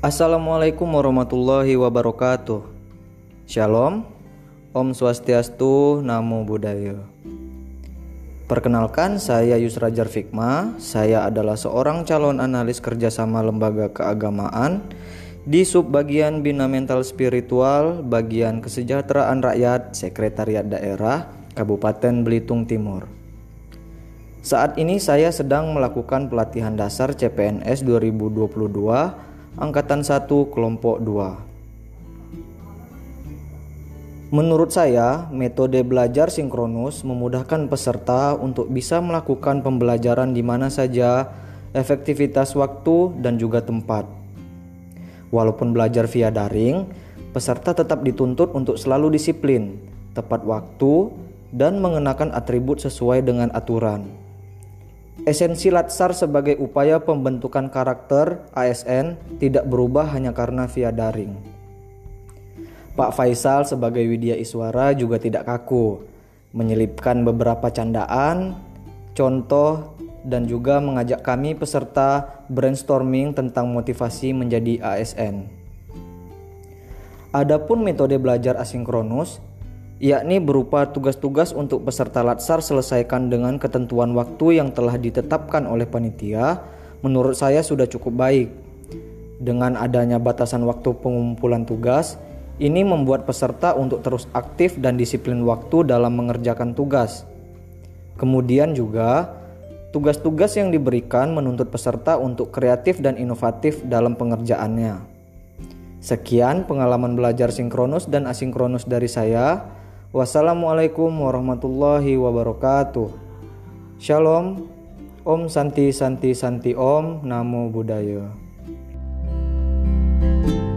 Assalamualaikum warahmatullahi wabarakatuh. Shalom, Om Swastiastu, Namo Buddhaya. Perkenalkan, saya Yusra Jarfikma. Saya adalah seorang calon analis kerjasama lembaga keagamaan di subbagian Bina Mental Spiritual, bagian kesejahteraan rakyat, Sekretariat Daerah, Kabupaten Belitung Timur. Saat ini saya sedang melakukan pelatihan dasar CPNS 2022 Angkatan 1 Kelompok 2. Menurut saya, metode belajar sinkronus memudahkan peserta untuk bisa melakukan pembelajaran di mana saja, efektivitas waktu, dan juga tempat. Walaupun belajar via daring, peserta tetap dituntut untuk selalu disiplin, tepat waktu, dan mengenakan atribut sesuai dengan aturan. Esensi Latsar sebagai upaya pembentukan karakter ASN tidak berubah hanya karena via daring. Pak Faisal sebagai Widya Iswara juga tidak kaku, menyelipkan beberapa candaan, contoh, dan juga mengajak kami peserta brainstorming tentang motivasi menjadi ASN. Adapun metode belajar asinkronus, yakni berupa tugas-tugas untuk peserta latsar selesaikan dengan ketentuan waktu yang telah ditetapkan oleh panitia, menurut saya sudah cukup baik. Dengan adanya batasan waktu pengumpulan tugas, ini membuat peserta untuk terus aktif dan disiplin waktu dalam mengerjakan tugas. Kemudian juga, tugas-tugas yang diberikan menuntut peserta untuk kreatif dan inovatif dalam pengerjaannya. Sekian pengalaman belajar sinkronus dan asinkronus dari saya. Wassalamualaikum warahmatullahi wabarakatuh. Shalom. Om Santi Santi Santi Om Namo Buddhaya. thank you